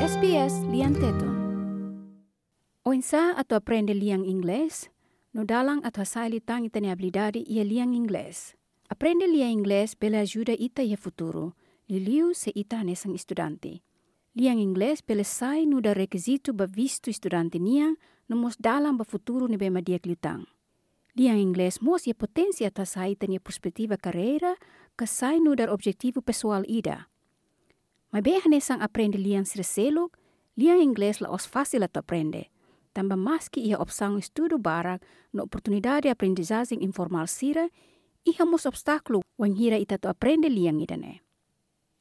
SBS Liang Teton. O insa atau aprende liang inglês, no dalang saili tang itani habilidade ia liang inglês. Aprende liang inglês pela ajuda ita ia futuro, liliu se ita nesang estudante. Liang inglês pela sai no da requisito ba visto estudante niang no mos dalang ba futuro ni bema dia kliutang. Liang inglês mos ia potensi ata sai tania perspektiva carreira, ka sai no dar objetivo pessoal ida. Mas bem hanesang aprende liang sirseluk, liang inglês la os fácil a aprende. Mais que ia opção estudo barak no oportunidade de aprendizagem informal sira, ia mos obstáculo wan hira ita to aprende liang idane.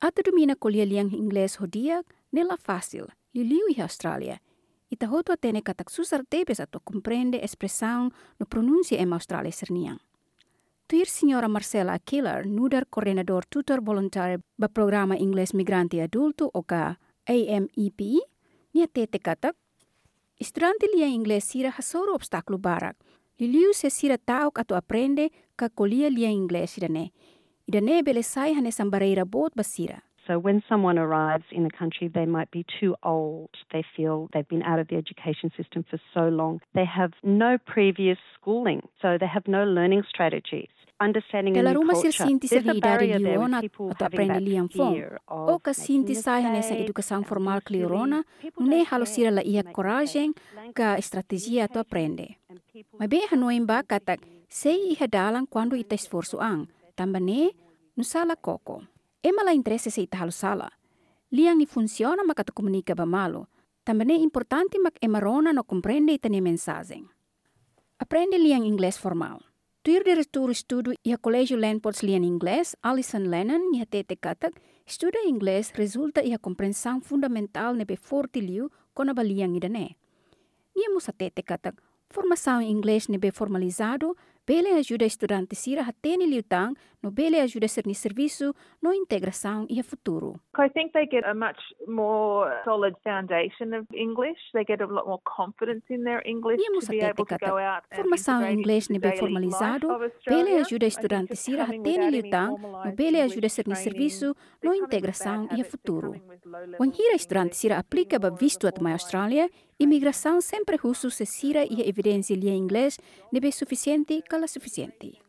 Ata domina kolia liang inglês hodia, nela fácil, liliu ia Austrália. Ita hoto atene katak susar tebes ato compreende expressão no pronúncia em Austrália serniang. Tuir senhora Marcela Killer, nuder coordenador tutor voluntário ba programa Inglês Migrante Adulto o ka AMEP, nia tete katak. Estudante lia inglês sira hasoro obstáculo barak. Liliu se sira tauk atau aprende ka kolia lia inglês idane. Idane bele sai hane sambareira bot basira. So when someone arrives in a country, they might be too old. They feel they've been out of the education system for so long. They have no previous schooling, so they have no learning strategies. Della Roma ser sinti sa vida religion at apreneli ang fong. O ka sinti sa hines ang edukasang formal klirona, ne halos sila la iya korajeng ka estrategia to aprende. Mabe hanoin ba katak sei ihadalang quando ita esforço ang, tambane nusala koko. E mala interesse sa ita halos. Liang ni funsiona makatukomunika ba malo, tambane importante mak emarona no comprende ita ni mensazeng. Aprende liang ingles formal. Tuir diretor estudo e a Colégio Landports liang inglês, Alison Lennon, e a tete katak, estuda inglês resulta e a compreensão fundamental nebe forte liu ba liang idane. Nia musa tete katak, formação em inglês nebe formalizado, bele ajuda estudante sira a tene liutang, no bele ajuda ser ni serviço, no integração e a futuro. I think they get a much more solid foundation of English. They get a lot more confidence in their English to be able to go out formação em inglês nebe daily formalizado, bele ajuda I think estudante just sira a without any liutang, no bele ajuda ser ni training, serviço, no integração e a futuro. of hira English, estudante sira they're aplica ba more of a visto formalized Austrália, imigração sempre russo se sira e a evidência lia inglês nebe suficiente cala suficiente.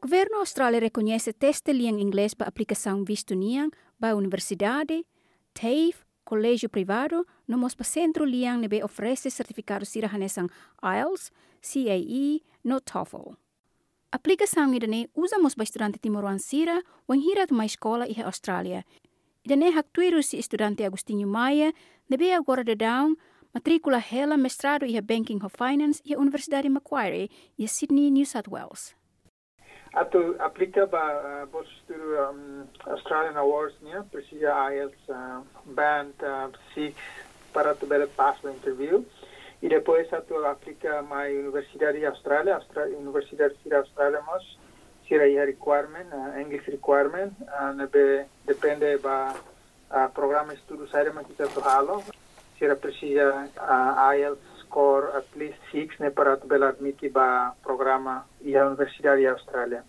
Governo Austrália reconhece teste liang inglês para aplicação visto niang ba universidade, TAFE, colégio privado, no mos pa centro liang nebe oferece certificado sira hanesang IELTS, CAE, no TOEFL. Aplicação idane usa mos ba estudante timoruan sira wan hira de uma escola e Austrália. Idane hak tuiru si estudante Agostinho Maia, nebe agora de down, matrícula hela mestrado e Banking of Finance e Universidade Macquarie e Sydney, New South Wales. Aplica para uh, postura um, Australian Awards nia precisa IELTS uh, band uh, 6 para tu bela pass o interview. E depois atu aplica mai Universidade Austrália Austra Universidade Sira Austrália mas sira ia requirement uh, English requirement uh, nebe depende ba uh, programa estudo sair mas kita tu halo sira precisa uh, IELTS score at least 6 ne tu bela admiti ba programa ia Universidade Austrália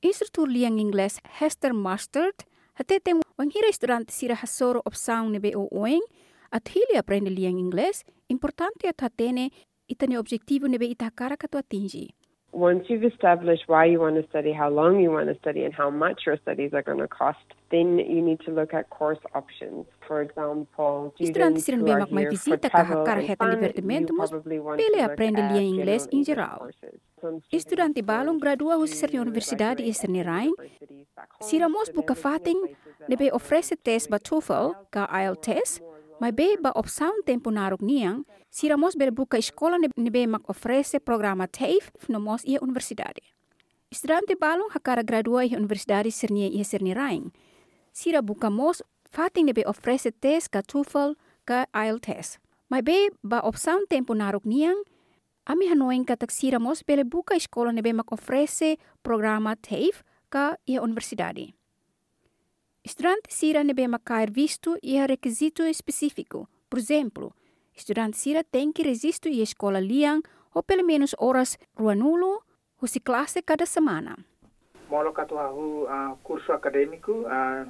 Instrutor liang inglês Hester Mustard hatete wang hira estudante sira hasoro opção nebe o oeng at hili aprende liang inglês importante at hatene itane objetivo nebe itakara katu atingi. once you've established why you want to study, how long you want to study, and how much your studies are going to cost, then you need to look at course options. For example, Estudantes irão bem uma visita à carreta de divertimento, mas pele aprende a inglês em geral. Estudante balong gradua sa universidade externerai, siramos buka fating nebe oferece test ba TOEFL ka IELTS mas be ba opção tempo narok niang, bel buka escola nebe- mak ofrece programa TAFE no mos ia universidade. Estudante balong hakara gradua i universidade sernia i serni rain. Sira buka mos fating nebe ofrece test ka TOEFL ka IELTS. Mas be ba opção tempo narok niang, ami hanoing katak sira mos bele buka escola nebe mak ofrece programa TAFE ka ia universidade. Estudante sira nebe macair visto e requisito específico. Por exemplo, estudante sira tem que registro e escola liang ou pelo menos horas ruanulo, husi classe cada semana. molo katu hahu uh, curso acadêmico uh,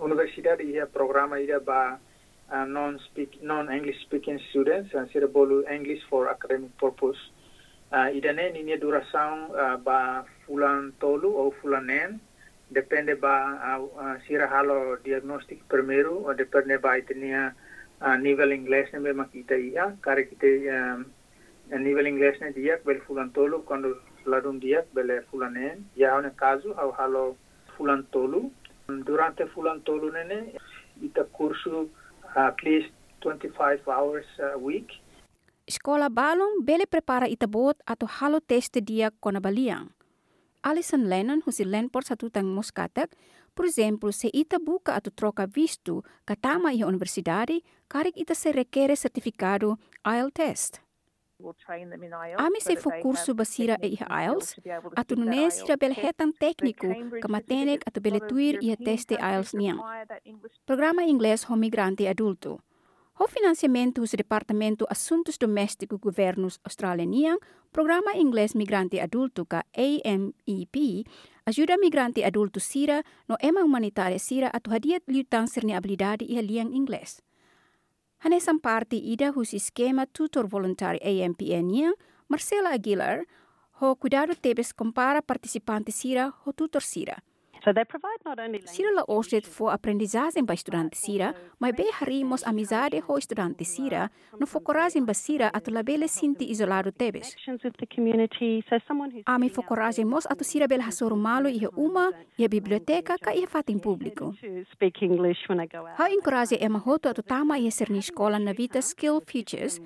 universidade ia programa ia ba uh, non-speak, non-English speaking students, uh, sira bolu English for academic purpose. Uh, idane ninia duração uh, ba fulan tolu ou fulanen, depende ba uh, sira halo diagnostic primeiro, ou depende ba itenia uh, nível inglês ne memang kita ia, kare kita um, nível inglês ne dia bel fulan tolu quando ladum dia bele fulanen, ya ne caso au halo fulan tolu. Durante fulan tolu nene ita curso at least 25 hours a week. Escola balong bele prepara itabot ato halo teste dia kona baliang. Alison Lennon, husi Lenport sa tutang Muscatek, por exemplo, se ita buka ato troca visto katama iha universidade, karik ita se requere certificado IELTS test. Ami se fo curso basira e iha IELTS, ato nune sira bel hetan técnico kamatenek ato bele tuir iha teste IELTS niang. Programa inglês ho migrante adulto. Ho financiamento do Departamento Assuntos Domésticos Governos Australianian, Programa Inglês Migrante Adulto ka AMEP, ajuda migrante adulto sira no ema humanitária sira atu hadiat liutang sirni habilidade e liang inglês. Hanesan parte ida hus esquema tutor voluntário AMPN yang, Marcela Aguilar, ho cuidado tebes compara participante sira ho tutor sira. So they provide not only Sira la oset for aprendizagem ba estudante Sira, mas bem harimos amizade ho estudante Sira, no focoragem ba Sira atu labele sinti isolado tebes. Ami focoragem mos atu Sira bel hasoro malo ihe uma, ia biblioteca ka ia fatin público. Ha encoraje ema hoto atu tama ia ser ni escola na vita Skill Futures,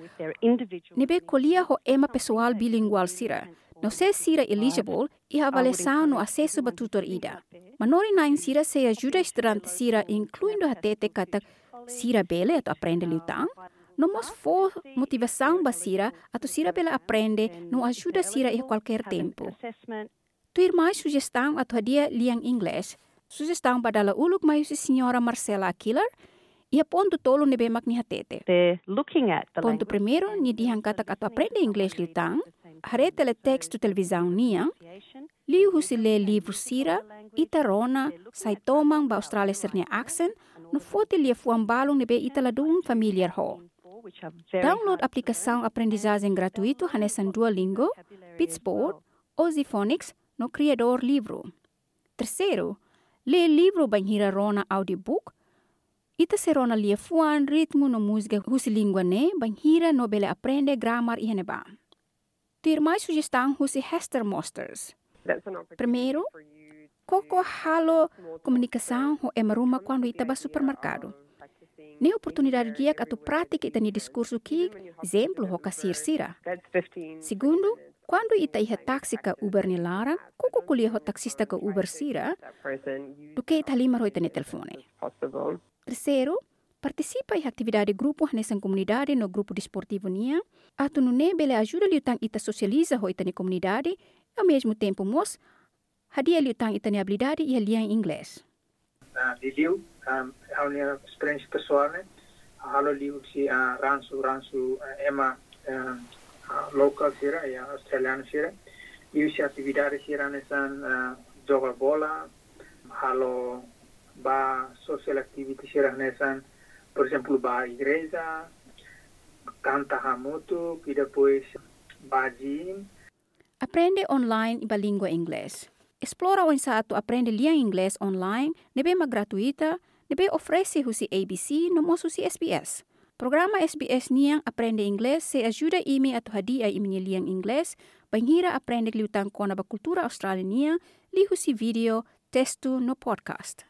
nibe kolia ho ema pessoal bilingual Sira. No se Sira eligible, ia avaliação no acesso ba tutor ida. Manori na Sira se ajuda estudante Sira, incluindo a tete kata Sira bele atu aprende liutang, no mos for motivação ba Sira, atu Sira bele aprende, no ajuda Sira em qualquer tempo. assessment. Tu ir mais sugestão atu hadia liang inglês. Sugestão badala uluk mai si senhora Marcela Killer, ia ponto tolo nebe mak ni hatete. Ponto primeiro, ni dihan kata atu aprende inglês liutang, hare teletext tu televisão niang, association. Liu husi le livro sira, ita rona, sai tomang ba Australia sernia accent, no fote lia fuang balong nebe ita ladung familiar ho. Download aplicação aprendizagem gratuito hanesan Duolingo, Pitsport, Oziphonics no criador livro. Terceiro, lê livro banhira rona audiobook, ita se rona lia fuan ritmo no música husi língua ne, banhira no bele aprende grammar haneba. Ter mais sugestão husi Hester Mosters. Primeiro, Koko halo comunicação é maruma quando ita ba supermercado. Ni oportunidade dia que tu prática ita ni discurso ki, exemplo kasir sira. That's 15. Segundo, quando ita iha taxi ka Uber ni lara, koko kulia ho taxista ka Uber sira, que ita lima ni telefone. Terceiro, participa em atividade grupo nessa comunidade no grupo desportivo nia, atu no ne bele ajuda liutang ita socializa ho ita ni comunidade, ao mesmo tempo mos, hadia liutang ita ni habilidade e liang inglês. uh, liu um, hau ni experience pessoal ne halo liu si uh, ransu ransu uh, ema um, uh, local sira ya australiano sira liu si atividade sira ne san uh, joga bola halo ba social activity sira ne san por exemplo ba igreja canta hamutu e depois ba gym Aprende online iba língua inglês. Explora o insato aprende liang inglês online, nebe ma gratuita, nebe oferece husi ABC no mosu si SBS. Programa SBS niang aprende inglês se ajuda imi atu hadia imi liang inglês, bangira aprende liutang kona ba kultura australiania, li husi video, texto no podcast.